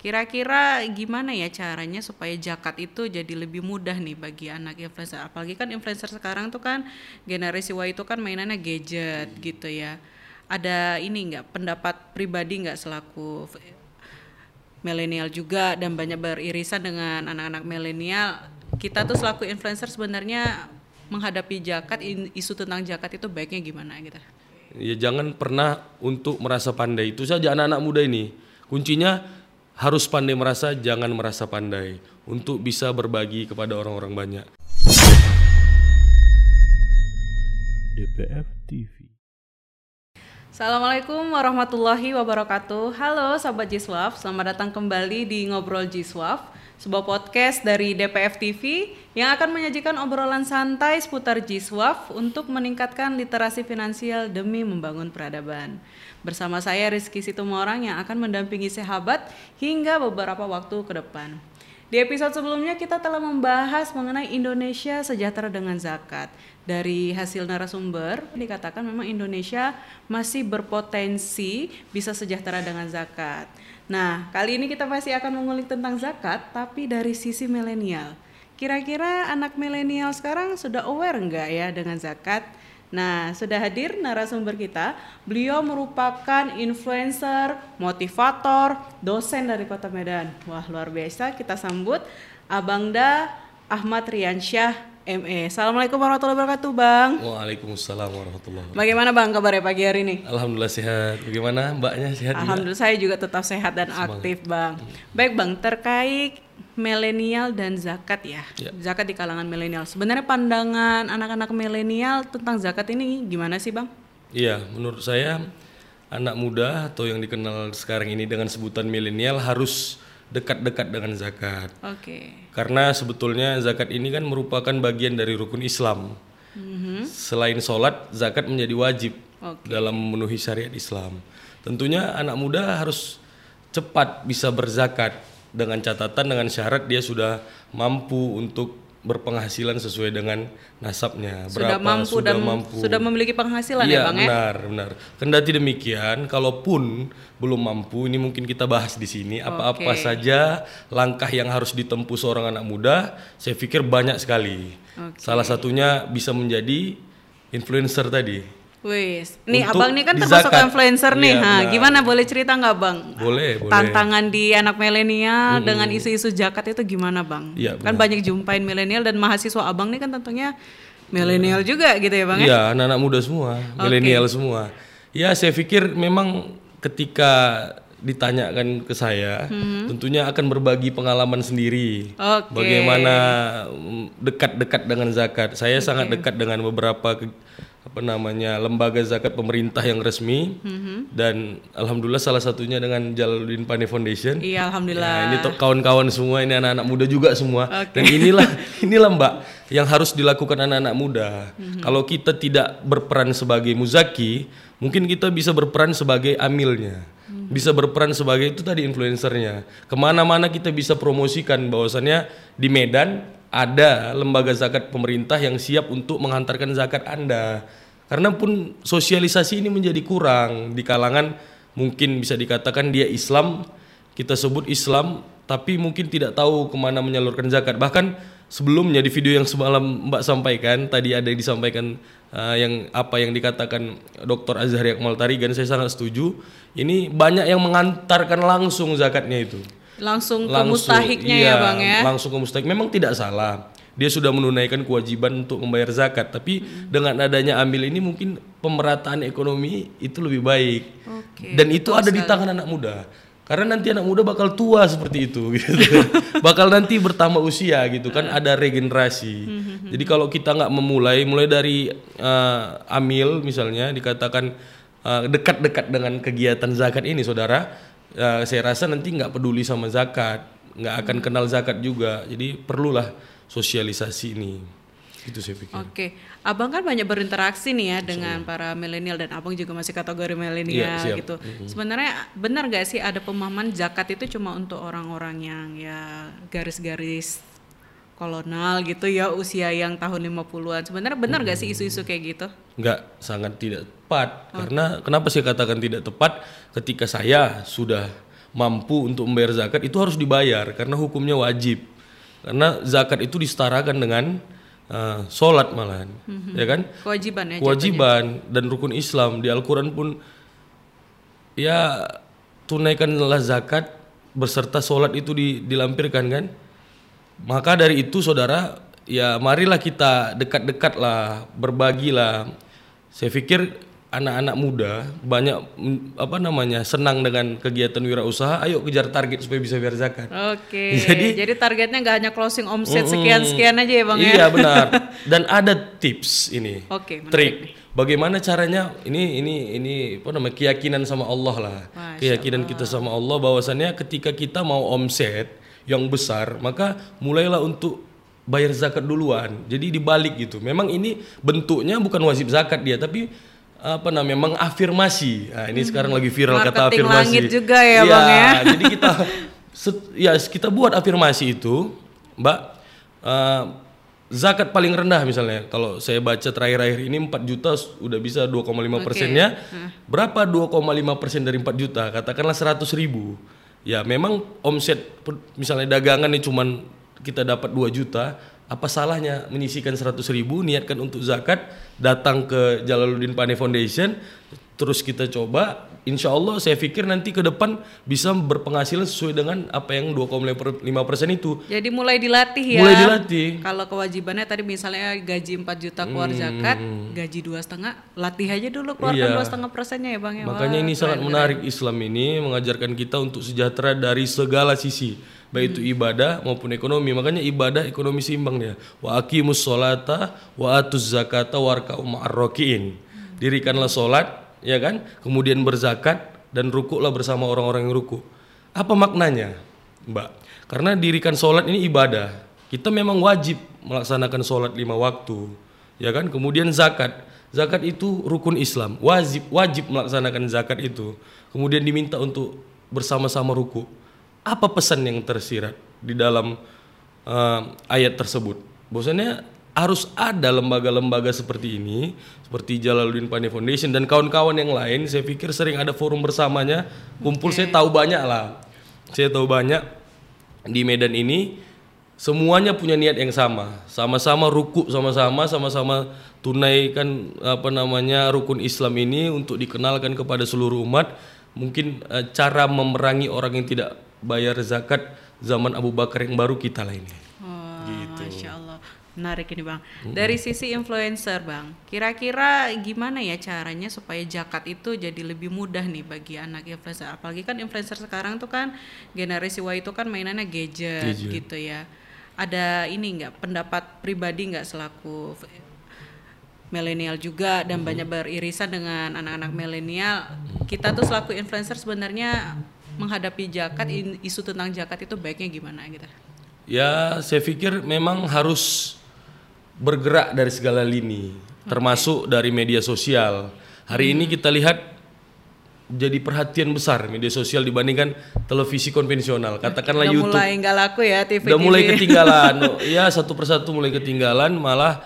Kira-kira gimana ya caranya supaya zakat itu jadi lebih mudah nih bagi anak influencer? Apalagi kan influencer sekarang tuh kan generasi Y itu kan mainannya gadget gitu ya. Ada ini nggak pendapat pribadi nggak selaku milenial juga dan banyak beririsan dengan anak-anak milenial. Kita tuh selaku influencer sebenarnya menghadapi in- isu tentang zakat itu baiknya gimana gitu? Ya jangan pernah untuk merasa pandai. Itu saja anak-anak muda ini. Kuncinya harus pandai merasa, jangan merasa pandai untuk bisa berbagi kepada orang-orang banyak. DPF TV. Assalamualaikum warahmatullahi wabarakatuh. Halo sahabat Jiswaf, selamat datang kembali di Ngobrol Jiswaf, sebuah podcast dari DPF TV yang akan menyajikan obrolan santai seputar Jiswaf untuk meningkatkan literasi finansial demi membangun peradaban. Bersama saya Rizky Situmorang yang akan mendampingi sahabat hingga beberapa waktu ke depan. Di episode sebelumnya kita telah membahas mengenai Indonesia sejahtera dengan zakat. Dari hasil narasumber dikatakan memang Indonesia masih berpotensi bisa sejahtera dengan zakat. Nah, kali ini kita masih akan mengulik tentang zakat tapi dari sisi milenial. Kira-kira anak milenial sekarang sudah aware enggak ya dengan zakat? Nah, sudah hadir narasumber kita. Beliau merupakan influencer, motivator, dosen dari Kota Medan. Wah, luar biasa. Kita sambut Abangda Ahmad Riansyah ME. Assalamualaikum warahmatullahi wabarakatuh, Bang. Waalaikumsalam warahmatullahi wabarakatuh. Bagaimana Bang kabarnya pagi hari ini? Alhamdulillah sehat. Bagaimana mbaknya sehat juga? Alhamdulillah saya juga tetap sehat dan aktif, Bang. Baik, Bang, terkait milenial dan zakat ya. Ya. Zakat di kalangan milenial. Sebenarnya pandangan anak-anak milenial tentang zakat ini gimana sih, Bang? Iya, menurut saya anak muda atau yang dikenal sekarang ini dengan sebutan milenial harus dekat-dekat dengan zakat. Oke. Karena sebetulnya zakat ini kan merupakan bagian dari rukun Islam. Selain sholat, zakat menjadi wajib Oke. dalam memenuhi syariat Islam. Tentunya anak muda harus cepat bisa berzakat dengan catatan dengan syarat dia sudah mampu untuk berpenghasilan sesuai dengan nasabnya. Sudah Berapa mampu sudah dan mampu. sudah memiliki penghasilan Iya, ya, Bang ya? benar, benar. Kendati demikian, kalaupun belum mampu, ini mungkin kita bahas di sini apa-apa Oke. saja langkah yang harus ditempuh seorang anak muda. Saya pikir banyak sekali. Oke. Salah satunya bisa menjadi influencer tadi. Wis, nih Untuk abang nih kan termasuk zakat. influencer nih, Iya, ha, benar. gimana boleh cerita nggak bang? Boleh, boleh. Tantangan di anak milenial dengan isu-isu zakat itu gimana bang? Iya, kan banyak jumpain milenial dan mahasiswa abang nih kan tentunya milenial juga gitu ya bang ya? Iya, anak-anak muda semua, milenial semua. Ya, saya pikir memang ketika ditanyakan ke saya, tentunya akan berbagi pengalaman sendiri. Oke. Bagaimana mm, dekat-dekat dengan zakat. Saya sangat dekat dengan beberapa ke- apa namanya lembaga zakat pemerintah yang resmi dan alhamdulillah salah satunya dengan Jalaluddin Pane Foundation. Iya, alhamdulillah. Ya, ini kawan-kawan semua, ini anak-anak muda juga semua. Dan inilah inilah Mbak yang harus dilakukan anak-anak muda. Kalau kita tidak berperan sebagai muzaki, mungkin kita bisa berperan sebagai amilnya. Bisa berperan sebagai itu tadi influencernya. Ke mana-mana kita bisa promosikan bahwasannya di Medan ada lembaga zakat pemerintah yang siap untuk menghantarkan zakat Anda. Karena pun sosialisasi ini menjadi kurang di kalangan mungkin bisa dikatakan dia Islam kita sebut Islam tapi mungkin tidak tahu ke mana menyalurkan zakat bahkan sebelumnya di video yang semalam Mbak sampaikan tadi ada yang disampaikan uh, yang apa yang dikatakan Dr. Azhar Yakmal Tarigan saya sangat setuju ini banyak yang mengantarkan langsung zakatnya itu Langsung ke mustahiknya ya iya, bang ya? langsung ke mustahik. Memang tidak salah. Dia sudah menunaikan kewajiban untuk membayar zakat. Tapi dengan adanya ambil ini mungkin pemerataan ekonomi itu lebih baik. Oke. dan itu ada di tangan anak muda. Karena nanti anak muda bakal tua seperti itu gitu. Bakal nanti bertambah usia gitu kan. Ada regenerasi. Jadi kalau kita nggak memulai mulai dari eh, amil misalnya dikatakan eh, dekat-dekat dengan kegiatan zakat ini saudara eh, saya rasa nanti nggak peduli sama zakat nggak akan kenal zakat juga. Jadi perlulah sosialisasi ini. Itu saya pikir. Oke, abang kan banyak berinteraksi nih ya dengan para milenial dan abang juga masih kategori milenial siap. gitu. Sebenarnya benar gak sih ada pemahaman zakat itu cuma untuk orang-orang yang ya garis-garis kolonal gitu ya usia yang tahun 50-an. Sebenarnya benar gak sih isu-isu kayak gitu? nggak sangat tidak tepat karena kenapa saya katakan tidak tepat ketika saya sudah mampu untuk membayar zakat itu harus dibayar karena hukumnya wajib. Karena zakat itu disetarakan dengan uh, sholat malahan, ya kan? Kewajiban ya. Kewajiban dan rukun Islam di Al-Quran pun ya tunaikanlah zakat beserta sholat itu di- dilampirkan kan. Maka dari itu saudara ya marilah kita dekat-dekat lah berbagilah. Saya pikir anak-anak muda banyak mm, apa namanya senang dengan kegiatan wirausaha. Ayo kejar target supaya bisa bayar zakat. Oke. Jadi- Jadi, targetnya nggak hanya closing omset sekian-sekian aja ya bang ya. Iya benar. Dan ada tips ini. Oke, trik. Bagaimana caranya? Ini ini ini apa namanya keyakinan sama Allah lah. Masya keyakinan kita sama Allah bahwasannya ketika kita mau omset yang besar, maka mulailah untuk bayar zakat duluan. Jadi dibalik gitu. Memang ini bentuknya bukan wajib zakat dia, tapi apa namanya mengafirmasi. Nah, ini sekarang lagi viral kata Hmm. Marketing afirmasi. langit juga ya, Iya, Bang, ya. Jadi kita set- ya kita buat afirmasi itu, Mbak. eh, zakat paling rendah misalnya kalau saya baca terakhir-akhir ini 4 juta udah bisa 2,5 persennya berapa 2,5 persen dari 4 juta katakanlah 100 ribu ya memang omset misalnya dagangan nih cuman kita dapat 2 juta apa salahnya menyisikan 100 ribu niatkan untuk zakat datang ke Jalaluddin Pane Foundation terus kita coba insya Allah saya pikir nanti ke depan bisa berpenghasilan sesuai dengan apa yang 2,5 persen itu Jadi mulai dilatih ya. mulai dilatih Kalau kewajibannya tadi misalnya gaji 4 juta keluar zakat, gaji dua setengah, latih aja dulu keluarkan Hmm. Iya. dua setengah persennya ya bang ya. Makanya Wah, ini sangat keren, menarik Islam ini mengajarkan kita untuk sejahtera dari segala sisi, baik itu ibadah maupun ekonomi. Makanya ibadah ekonomi seimbang dia. Wa aqimus sholata wa atuz zakata warka'u ma'ar raki'in. Dirikanlah solat, ya kan? Kemudian berzakat dan rukuklah bersama orang-orang yang ruku. Apa maknanya, Mbak? Karena dirikan solat ini ibadah. Kita memang wajib melaksanakan solat lima waktu, ya kan? Kemudian zakat. Zakat itu rukun Islam, wajib wajib melaksanakan zakat itu. Kemudian diminta untuk bersama-sama ruku. Apa pesan yang tersirat di dalam eh, ayat tersebut? Bahwasanya harus ada lembaga-lembaga seperti ini, seperti Jalaluddin Pane Foundation dan kawan-kawan yang lain. Saya pikir sering ada forum bersamanya, kumpul. Saya tahu banyak lah. Saya tahu banyak di Medan ini semuanya punya niat yang sama, sama-sama ruku sama-sama, sama-sama tunaikan apa namanya rukun Islam ini untuk dikenalkan kepada seluruh umat. Mungkin eh, cara memerangi orang yang tidak bayar zakat zaman Abu Bakar yang baru kita lah ini. Wah, Gitu. Masya Allah. Menarik ini bang. Dari sisi influencer bang, kira-kira gimana ya caranya supaya zakat itu jadi lebih mudah nih bagi anak influencer? Apalagi kan influencer sekarang tuh kan generasi Y itu kan mainannya gadget, Gadget. gitu ya. Ada ini nggak pendapat pribadi nggak selaku milenial juga dan banyak beririsan dengan anak-anak milenial. Kita tuh selaku influencer sebenarnya menghadapi zakat in- isu tentang zakat itu baiknya gimana gitu? Ya, saya pikir memang harus bergerak dari segala lini, termasuk dari media sosial. Hari ini kita lihat jadi perhatian besar media sosial dibandingkan televisi konvensional. Katakanlah Udah YouTube mulai nggak laku ya TV udah mulai ketinggalan. Ya satu persatu mulai ketinggalan, malah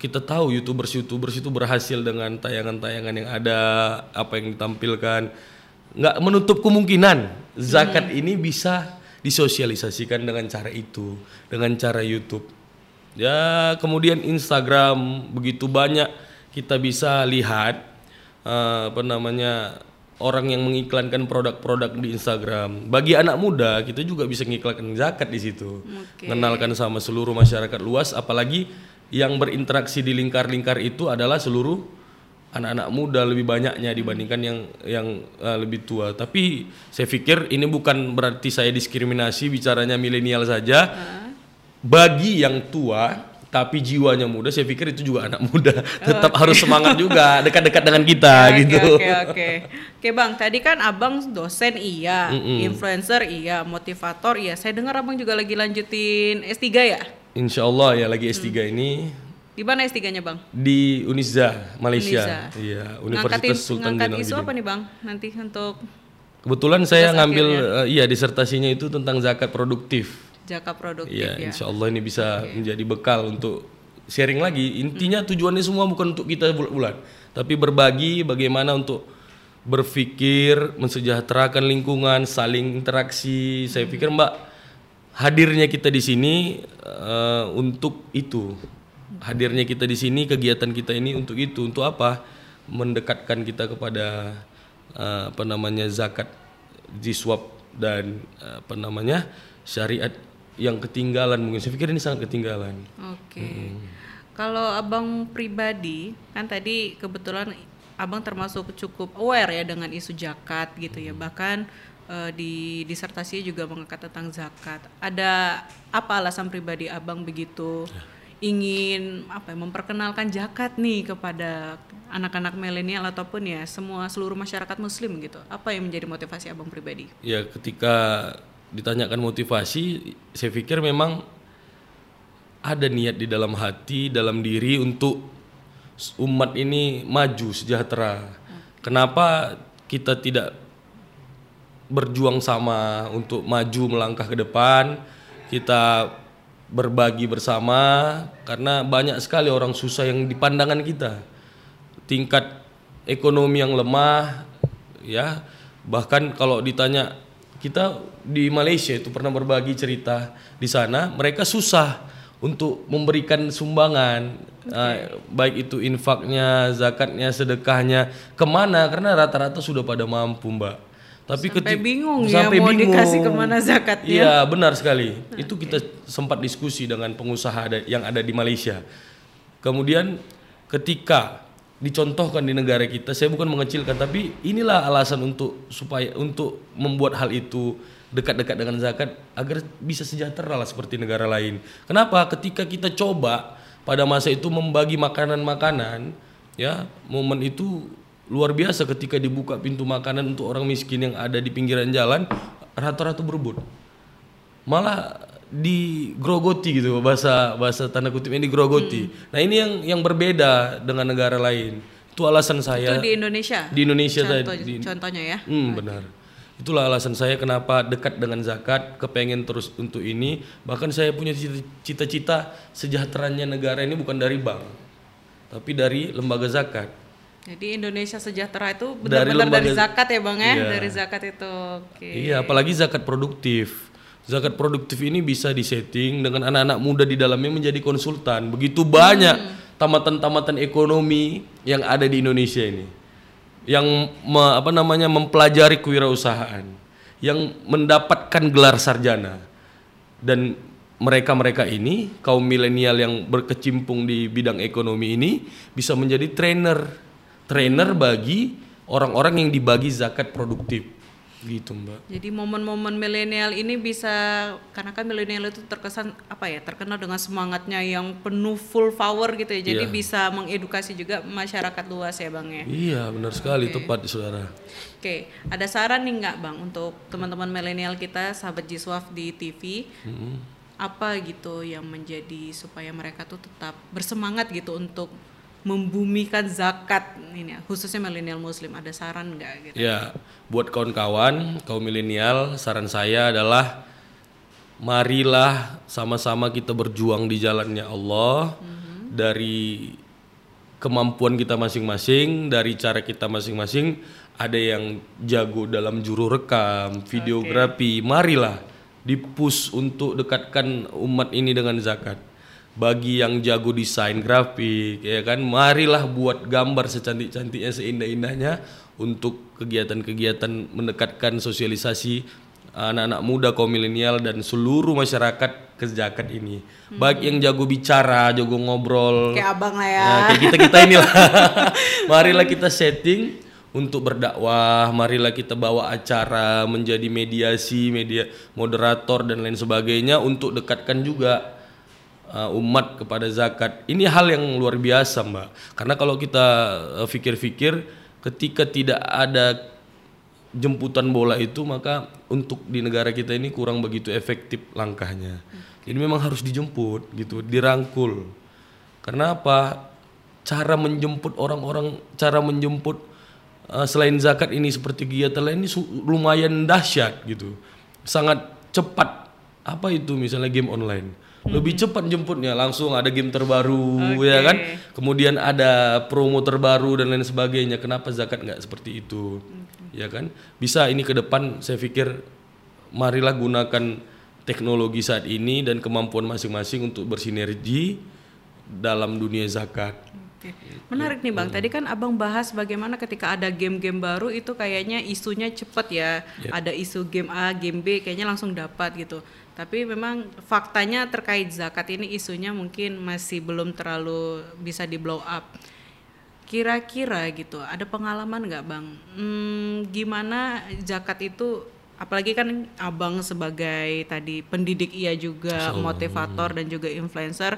kita tahu youtubers youtubers itu berhasil dengan tayangan-tayangan yang ada, apa yang ditampilkan. Nggak menutup kemungkinan zakat ini bisa disosialisasikan dengan cara itu, dengan cara YouTube. Ya kemudian Instagram begitu banyak kita bisa lihat eh, apa namanya orang yang mengiklankan produk-produk di Instagram. Bagi anak muda kita juga bisa mengiklankan zakat di situ. Oke. Mengenalkan sama seluruh masyarakat luas apalagi yang berinteraksi di lingkar-lingkar itu adalah seluruh anak-anak muda lebih banyaknya dibandingkan yang yang eh, lebih tua. Tapi saya pikir ini bukan berarti saya diskriminasi bicaranya milenial saja. Bagi yang tua tapi jiwanya muda, saya pikir itu juga anak muda. Tetap harus semangat juga dekat-dekat dengan kita Oke, gitu. Oke oke oke bang. Tadi kan abang dosen iya, influencer iya, motivator iya. Saya dengar abang juga lagi lanjutin S3 ya? Insya Allah ya lagi S3 ini Di mana S3-nya bang? di Uniza, Malaysia. Unisa. Iya, Ngangkatin, Universitas Sultan ngangkat isu apa nih bang? Nanti untuk Kebetulan saya ngambil eh, iya disertasinya itu tentang zakat produktif. Jaka produktif Iya, ya. insya Allah ini bisa menjadi bekal untuk sharing lagi. Intinya tujuannya semua bukan untuk kita bulat-bulat, tapi berbagi bagaimana untuk berpikir mensejahterakan lingkungan, saling interaksi. Saya pikir Mbak hadirnya kita di sini eh, untuk itu. Hadirnya kita di sini, kegiatan kita ini untuk itu. Untuk apa? Mendekatkan kita kepada eh, apa namanya zakat, jiswab dan eh, apa namanya syariat yang ketinggalan mungkin. Saya pikir ini sangat ketinggalan. Oke. Kalau abang pribadi kan tadi kebetulan abang termasuk cukup aware ya dengan isu zakat gitu ya. Bahkan eh, di disertasinya juga mengangkat tentang zakat. Ada apa alasan pribadi abang begitu ingin apa ya, memperkenalkan zakat nih kepada anak-anak milenial ataupun ya semua seluruh masyarakat muslim gitu. Apa yang menjadi motivasi abang pribadi? Ya ketika ditanyakan motivasi, saya pikir memang ada niat di dalam hati, dalam diri untuk umat ini maju sejahtera. Kenapa kita tidak berjuang sama untuk maju melangkah ke depan? Kita berbagi bersama karena banyak sekali orang susah yang di pandangan kita. Tingkat ekonomi yang lemah ya. Bahkan kalau ditanya kita di Malaysia itu pernah berbagi cerita di sana, mereka susah untuk memberikan sumbangan, eh, baik itu infaknya, zakatnya, sedekahnya, ke mana? Karena rata-rata sudah pada mampu, Mbak. Tapi Sampai bingung ya mau dikasih ke mana zakatnya. Iya, benar sekali. Itu kita sempat diskusi dengan pengusaha ada, yang ada di Malaysia. Kemudian ketika dicontohkan di negara kita, saya bukan mengecilkan, tapi inilah alasan untuk supaya untuk membuat hal itu dekat-dekat dengan zakat agar bisa sejahtera lah seperti negara lain. Kenapa? Ketika kita coba pada masa itu membagi makanan-makanan, ya momen itu luar biasa ketika dibuka pintu makanan untuk orang miskin yang ada di pinggiran jalan, rata-rata berebut malah digrogoti gitu bahasa bahasa tanda kutip ini digrogoti. Nah ini yang yang berbeda dengan negara lain. Itu alasan Itu saya di Indonesia. di Indonesia Contoh- tadi. contohnya ya. Hmm, benar. Itulah alasan saya kenapa dekat dengan zakat, kepengen terus untuk ini. Bahkan saya punya cita- cita-cita sejahteranya negara ini bukan dari bank, tapi dari lembaga zakat. Jadi Indonesia sejahtera itu Dari benar-benar dari, lembaga- zakat ya bang ya, Iya. dari zakat itu. Oke. Iya, apalagi zakat produktif. Zakat produktif ini bisa disetting dengan anak-anak muda di dalamnya menjadi konsultan. Begitu banyak tamatan-tamatan ekonomi yang ada di Indonesia ini. Yang me- apa namanya mempelajari kewirausahaan, yang mendapatkan gelar sarjana. Dan mereka-mereka ini kaum milenial yang berkecimpung di bidang ekonomi ini bisa menjadi trainer. Trainer bagi orang-orang yang dibagi zakat produktif. Gitu, Mbak. Jadi momen-momen milenial ini bisa karena kan milenial itu terkesan apa ya terkenal dengan semangatnya yang penuh full power gitu ya. Jadi Iya. bisa mengedukasi juga masyarakat luas ya bang ya. Iya benar sekali tepat saudara. Oke, ada saran nih nggak bang untuk teman-teman milenial kita sahabat Jiswaf di TV? Apa gitu yang menjadi supaya mereka tuh tetap bersemangat gitu untuk membumikan zakat. Ini ya, khususnya milenial muslim ada saran nggak gitu? Ya buat kawan-kawan kaum milenial saran saya adalah marilah sama-sama kita berjuang di jalannya Allah. Dari kemampuan kita masing-masing dari cara kita masing-masing ada yang jago dalam juru rekam videografi marilah dipush untuk dekatkan umat ini dengan zakat bagi yang jago desain grafik ya kan marilah buat gambar secantik-cantiknya seindah-indahnya untuk kegiatan-kegiatan mendekatkan sosialisasi anak-anak muda kaum milenial dan seluruh masyarakat ke zakat ini baik yang jago bicara jago ngobrol Kayak abang lah ya. Ya, kayak kita kita inilah. marilah kita setting untuk berdakwah, marilah kita bawa acara menjadi mediasi, media moderator dan lain sebagainya untuk dekatkan juga uh, umat kepada zakat. Ini hal yang luar biasa, Mbak. Karena kalau kita uh, pikir-pikir ketika tidak ada jemputan bola itu maka untuk di negara kita ini kurang begitu efektif langkahnya. Jadi memang harus dijemput gitu, dirangkul. Karena apa? Cara menjemput orang-orang, cara menjemput uh, selain zakat ini seperti kegiatan lain ini lumayan dahsyat gitu. Sangat cepat apa itu? Misalnya game online. Lebih cepat jemputnya. Langsung ada game terbaru ya kan? Kemudian ada promo terbaru dan lain sebagainya. Kenapa zakat nggak seperti itu? Ya kan? Bisa ini ke depan saya pikir marilah gunakan teknologi saat ini dan kemampuan masing-masing untuk bersinergi dalam dunia zakat. Menarik nih Bang. Tadi kan Abang bahas bagaimana ketika ada game-game baru itu kayaknya isunya cepet ya. Ada isu game A, game B kayaknya langsung dapat gitu. Tapi memang faktanya terkait zakat ini isunya mungkin masih belum terlalu bisa di blow up. Kira-kira gitu, ada pengalaman nggak Bang? Hmm, gimana zakat itu apalagi kan Abang sebagai tadi pendidik iya juga, motivator dan juga influencer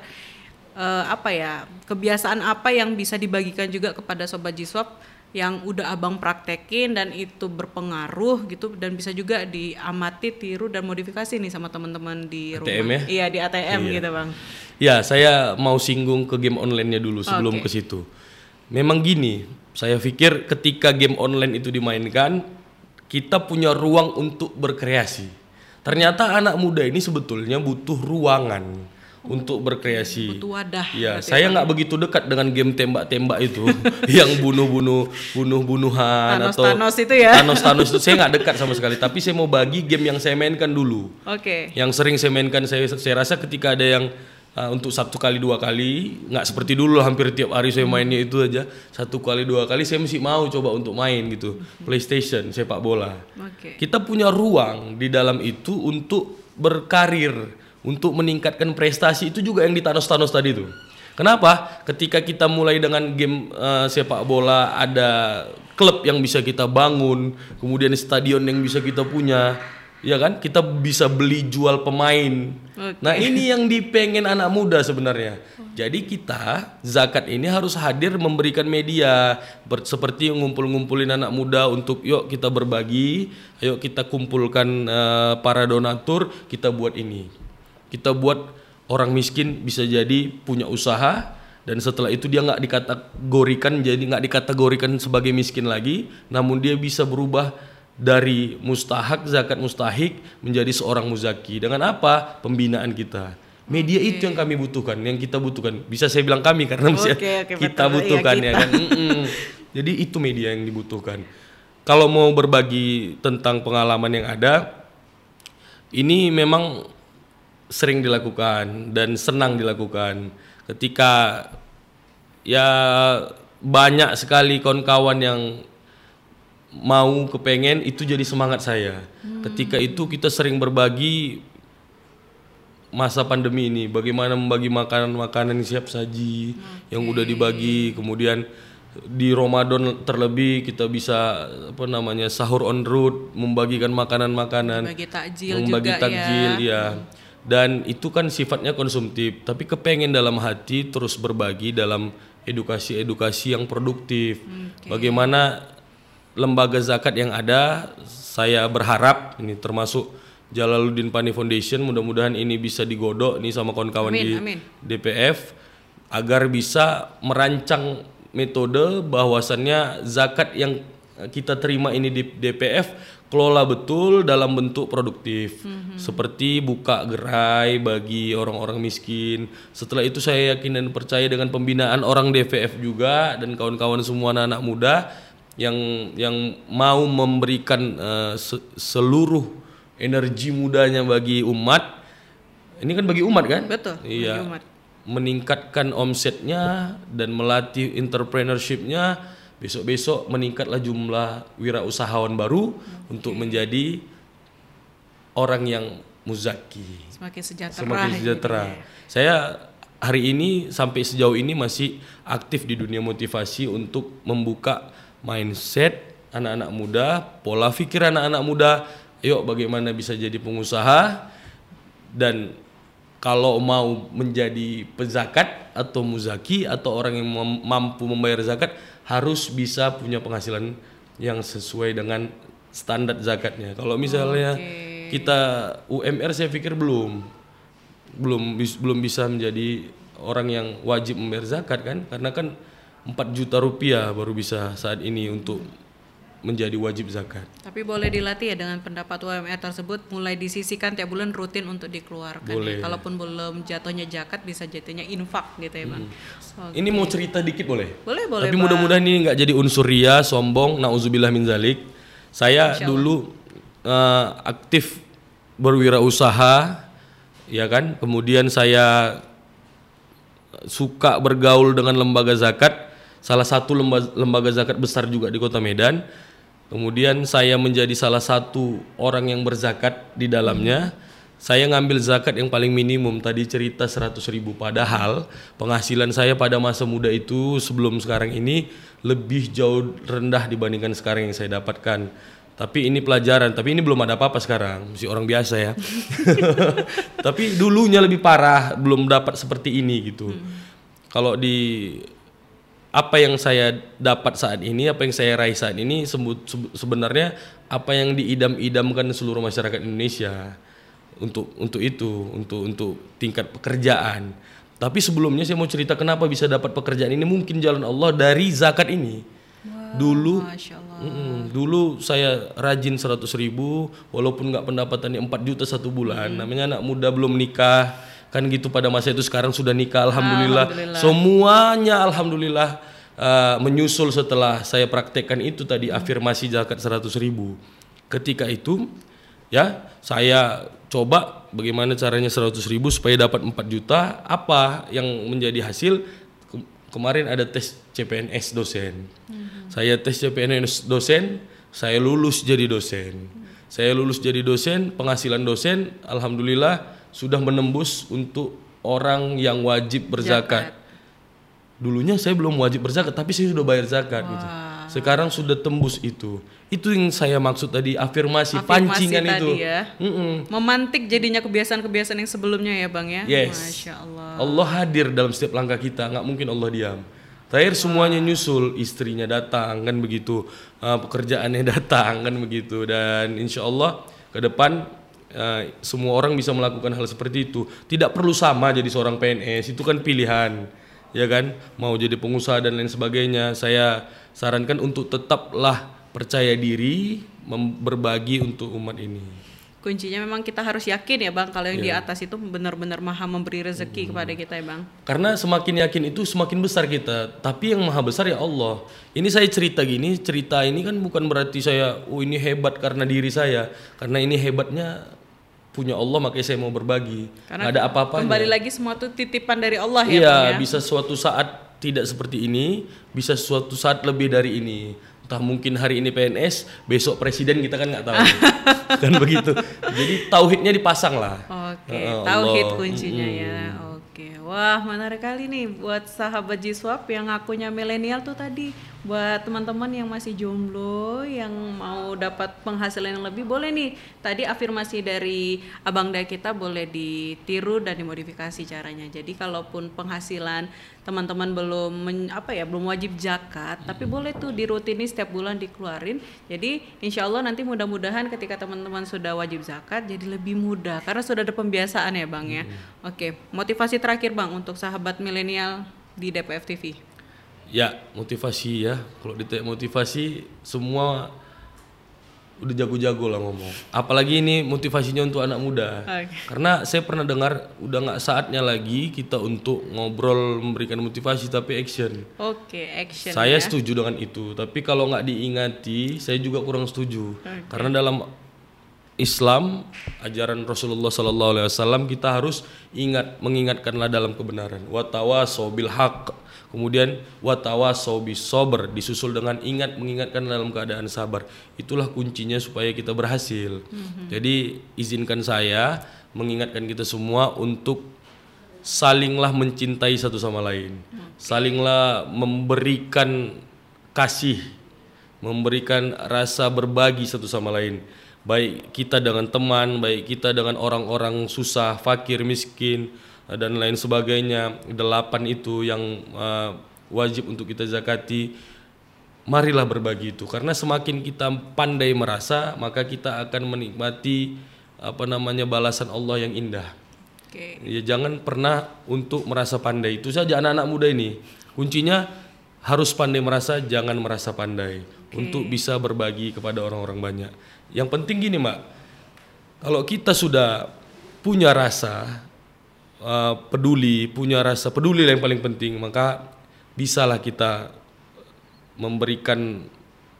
eh, apa ya kebiasaan apa yang bisa dibagikan juga kepada sobat Jiswap yang udah abang praktekin dan itu berpengaruh gitu dan bisa juga diamati tiru dan modifikasi nih sama teman-teman di ATM rumah ya? iya di ATM gitu bang Ya, saya mau singgung ke game online-nya dulu sebelum Oke. ke situ. Memang gini, saya pikir ketika game online itu dimainkan, kita punya ruang untuk berkreasi. Ternyata anak muda ini sebetulnya butuh ruangan untuk berkreasi. butuh wadah Ya, berarti saya nggak begitu dekat dengan game tembak-tembak itu, yang bunuh-bunuh, bunuh-bunuhan atau Thanos-Thanos itu ya? Thanos-Thanos itu saya nggak dekat sama sekali. Tapi saya mau bagi game yang saya mainkan dulu. Oke. Yang sering saya mainkan saya saya rasa ketika ada yang uh, untuk satu kali dua kali nggak seperti dulu hampir tiap hari saya mainnya itu aja. Satu kali dua kali saya mesti mau coba untuk main gitu. PlayStation sepak bola. Oke. Kita punya ruang di dalam itu untuk berkarir untuk meningkatkan prestasi itu juga yang di Thanos-Thanos tadi tuh Kenapa? Ketika kita mulai dengan game uh, sepak bola ada klub yang bisa kita bangun, kemudian stadion yang bisa kita punya, ya kan? Kita bisa beli jual pemain. Oke. Nah, ini yang dipengen anak muda sebenarnya. Jadi kita zakat ini harus hadir memberikan media ber- seperti ngumpul-ngumpulin anak muda untuk yuk kita berbagi, ayo kita kumpulkan eh, para donatur, kita buat ini. Kita buat orang miskin bisa jadi punya usaha dan setelah itu dia nggak dikategorikan jadi nggak dikategorikan sebagai miskin lagi, namun dia bisa berubah dari mustahak zakat mustahik menjadi seorang muzaki. Dengan apa? Pembinaan kita. Media itu yang kami butuhkan yang kita butuhkan. Bisa saya bilang kami karena Oke, oke, kita betul. Iya, butuhkan ya kita. kan? Mm-mm. jadi itu media yang dibutuhkan. Kalau mau berbagi tentang pengalaman yang ada ini memang sering dilakukan dan senang dilakukan. Ketika ya banyak sekali kawan-kawan yang mau kepengen itu jadi semangat saya. Ketika itu kita sering berbagi masa pandemi ini. Bagaimana membagi makanan-makanan siap saji yang udah dibagi. Kemudian di Ramadan terlebih kita bisa apa namanya sahur on road membagikan makanan-makanan. Bagi takjil membagi juga takjil ya. ya dan itu kan sifatnya konsumtif tapi kepengen dalam hati terus berbagi dalam edukasi-edukasi yang produktif bagaimana lembaga zakat yang ada saya berharap ini termasuk Jalaluddin Pani Foundation mudah-mudahan ini bisa digodok nih sama kawan-kawan di amin. DPF agar bisa merancang metode bahwasannya zakat yang kita terima ini di DPF kelola betul dalam bentuk produktif seperti buka gerai bagi orang-orang miskin setelah itu saya yakin dan percaya dengan pembinaan orang DPF juga dan kawan-kawan semua anak-anak muda yang yang mau memberikan eh, se- seluruh energi mudanya bagi umat ini kan bagi umat kan betul Iya. bagi umat. Meningkatkan omsetnya dan melatih entrepreneurshipnya. Besok-besok meningkatlah jumlah wirausahawan baru untuk menjadi orang yang muzaki, semakin sejahtera semakin sejahtera. ya. Saya hari ini sampai sejauh ini masih aktif di dunia motivasi untuk membuka mindset anak-anak muda, pola pikir anak-anak muda. Yuk bagaimana bisa jadi pengusaha dan kalau mau menjadi pezakat atau muzaki atau orang yang mampu membayar zakat harus bisa punya penghasilan yang sesuai dengan standar zakatnya. Kalau misalnya Oke. kita UMR saya pikir belum belum belum bisa menjadi orang yang wajib membayar zakat kan karena kan 4 juta rupiah baru bisa saat ini untuk menjadi wajib zakat. Tapi boleh dilatih ya dengan pendapat UMR tersebut mulai disisihkan tiap bulan rutin untuk dikeluarkan. ya. Boleh. Kalaupun belum jatuhnya zakat bisa jatuhnya infak gitu ya bang. Oke. Ini mau cerita dikit boleh? Boleh boleh. Tapi mudah-mudahan ini nggak jadi unsur ria, sombong, nauzubillah min zalik. Saya dulu eh, aktif berwirausaha, ya kan. Kemudian saya suka bergaul dengan lembaga zakat, salah satu lembaga, lembaga zakat besar juga di Kota Medan. Kemudian saya menjadi salah satu orang yang berzakat di dalamnya. Saya ngambil zakat yang paling minimum tadi cerita 100 ribu padahal penghasilan saya pada masa muda itu sebelum sekarang ini lebih jauh rendah dibandingkan sekarang yang saya dapatkan. Tapi ini pelajaran, tapi ini belum ada apa-apa sekarang, masih orang biasa ya. tapi dulunya lebih parah, belum dapat seperti ini gitu. Kalau di apa yang saya dapat saat ini, apa yang saya raih saat ini sebe- sebenarnya apa yang diidam-idamkan seluruh masyarakat Indonesia untuk untuk itu, untuk untuk tingkat pekerjaan. Tapi sebelumnya saya mau cerita kenapa bisa dapat pekerjaan ini mungkin jalan Allah dari zakat ini. Dulu Masya Allah. Mm-mm. Dulu saya rajin 100 ribu walaupun nggak pendapatannya 4 juta satu bulan. Namanya anak muda belum nikah kan gitu pada masa itu sekarang sudah nikah alhamdulillah. Alhamdulillah. Semuanya alhamdulillah uh, menyusul setelah saya praktekkan itu tadi afirmasi zakat 100 ribu. Ketika itu ya saya coba bagaimana caranya 100 ribu supaya dapat 4 juta. Apa yang menjadi hasil Ke- kemarin ada tes CPNS dosen. Saya tes CPNS dosen, saya lulus jadi dosen. Saya lulus jadi dosen, penghasilan dosen alhamdulillah sudah menembus untuk orang yang wajib berzakat. Dulunya saya belum wajib berzakat, tapi saya sudah bayar zakat gitu. Sekarang sudah tembus itu. Itu yang saya maksud tadi afirmasi, Afirmasi pancingan tadi itu. ya. Mm-mm. Memantik jadinya kebiasaan-kebiasaan yang sebelumnya ya bang ya. Yes. Masya Allah. Allah hadir dalam setiap langkah kita, nggak mungkin Allah diam. Terakhir semuanya nyusul, istrinya datang kan begitu, uh, pekerjaannya datang kan begitu, dan insya Allah ke depan uh, semua orang bisa melakukan hal seperti itu. Tidak perlu sama jadi seorang PNS, itu kan pilihan, ya kan? Mau jadi pengusaha dan lain sebagainya. Saya sarankan untuk tetaplah percaya diri, berbagi untuk umat ini. Kuncinya memang kita harus yakin ya bang kalau yang di Iya. atas itu benar-benar maha memberi rezeki kepada kita ya bang. Karena semakin yakin itu semakin besar kita. Tapi yang maha besar ya Allah. Ini saya cerita gini, cerita ini kan bukan berarti saya, oh ini hebat karena diri saya. Karena ini hebatnya punya Allah makanya saya mau berbagi. Karena Nggak ada apa-apanya. Kembali lagi semua itu titipan dari Allah ya Iya, ya. bisa suatu saat tidak seperti ini, bisa suatu saat lebih dari ini. Entah mungkin hari ini PNS, besok presiden kita kan nggak tahu. kan begitu. Jadi tauhidnya dipasang lah. Oke, Ya tauhid Allah. kuncinya ya. Oke, wah menarik kali nih buat sahabat Jiswap yang akunya milenial tuh tadi. Buat teman-teman yang masih jomblo, yang mau dapat penghasilan yang lebih, boleh nih. Tadi afirmasi dari abang da kita boleh ditiru dan dimodifikasi caranya. Jadi kalaupun penghasilan teman-teman belum men- apa ya belum wajib zakat, tapi boleh tuh dirutini setiap bulan dikeluarin. Jadi insya Allah nanti mudah-mudahan ketika teman-teman sudah wajib zakat jadi lebih mudah karena sudah ada pembiasaan ya bang ya. Oke, motivasi terakhir bang untuk sahabat milenial di DPF TV. Ya, motivasi ya. Kalau ditanya motivasi, semua udah jago-jago lah ngomong. Apalagi ini motivasinya untuk anak muda. Oke. Karena saya pernah dengar udah nggak saatnya lagi kita untuk ngobrol memberikan motivasi tapi action. Oke, action. Saya ya. setuju dengan itu. Tapi kalau nggak diingati, saya juga kurang setuju. Karena dalam Islam, ajaran Rasulullah Sallallahu Alaihi Wasallam kita harus ingat mengingatkanlah dalam kebenaran. Watawasau bil haq. Kemudian watawasau bis sober disusul dengan ingat mengingatkan dalam keadaan sabar. Itulah kuncinya supaya kita berhasil. Jadi izinkan saya mengingatkan kita semua untuk salinglah mencintai satu sama lain. Salinglah memberikan kasih, memberikan rasa berbagi satu sama lain. Baik kita dengan teman, baik kita dengan orang-orang susah, fakir, miskin eh, dan lain sebagainya. Delapan itu yang eh, wajib untuk kita zakati. Marilah berbagi itu karena semakin kita pandai merasa, maka kita akan menikmati apa namanya balasan Allah yang indah. Oke. Ya jangan pernah untuk merasa pandai. Itu saja anak-anak muda ini. Kuncinya harus pandai merasa, jangan merasa pandai untuk bisa berbagi kepada orang-orang banyak. Yang penting gini, Mak. Kalau kita sudah punya rasa uh, peduli, punya rasa peduli yang paling penting, maka bisalah kita memberikan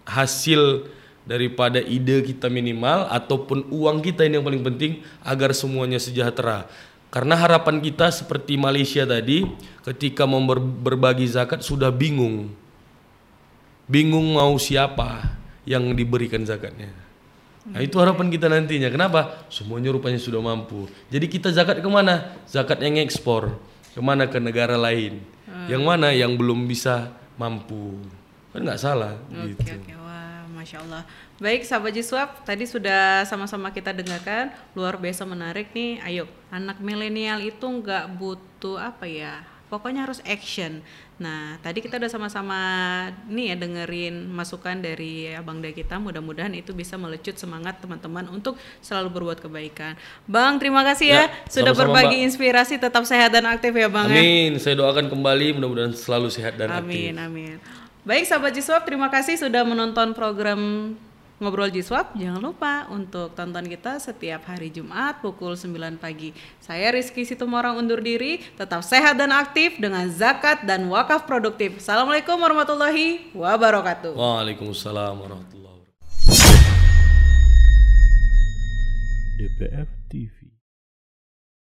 hasil daripada ide kita minimal ataupun uang kita ini yang paling penting agar semuanya sejahtera. Karena harapan kita seperti Malaysia tadi ketika mau ber- berbagi zakat sudah bingung. Bingung mau siapa yang diberikan zakatnya. Nah itu harapan kita nantinya. Kenapa? Semuanya rupanya sudah mampu. Jadi kita zakat ke mana? Zakat yang ekspor. Ke mana? Ke negara lain. Yang mana? Yang belum bisa mampu. Kan nggak salah. Oke gitu. oke wah masya Allah. Baik sahabat Jiswap tadi sudah sama-sama kita dengarkan luar biasa menarik nih. Ayo anak milenial itu nggak butuh apa ya? Pokoknya harus action. Nah tadi kita udah sama-sama nih ya dengerin masukan dari abang Dea kita. Mudah-mudahan itu bisa melecut semangat teman-teman untuk selalu berbuat kebaikan. Bang terima kasih ya, Ya, sudah sama-sama, berbagi inspirasi. Tetap sehat dan aktif ya bang. ya. Amin. Saya doakan kembali mudah-mudahan selalu sehat dan aktif. Amin, amin. Baik sahabat Jiswap, terima kasih sudah menonton program Ngobrol Jiswap. Jangan lupa untuk tonton kita setiap hari Jumat pukul 9 pagi. Saya Rizky Situmorang undur diri, tetap sehat dan aktif dengan zakat dan wakaf produktif. Assalamualaikum warahmatullahi wabarakatuh. Waalaikumsalam warahmatullahi wabarakatuh. DPF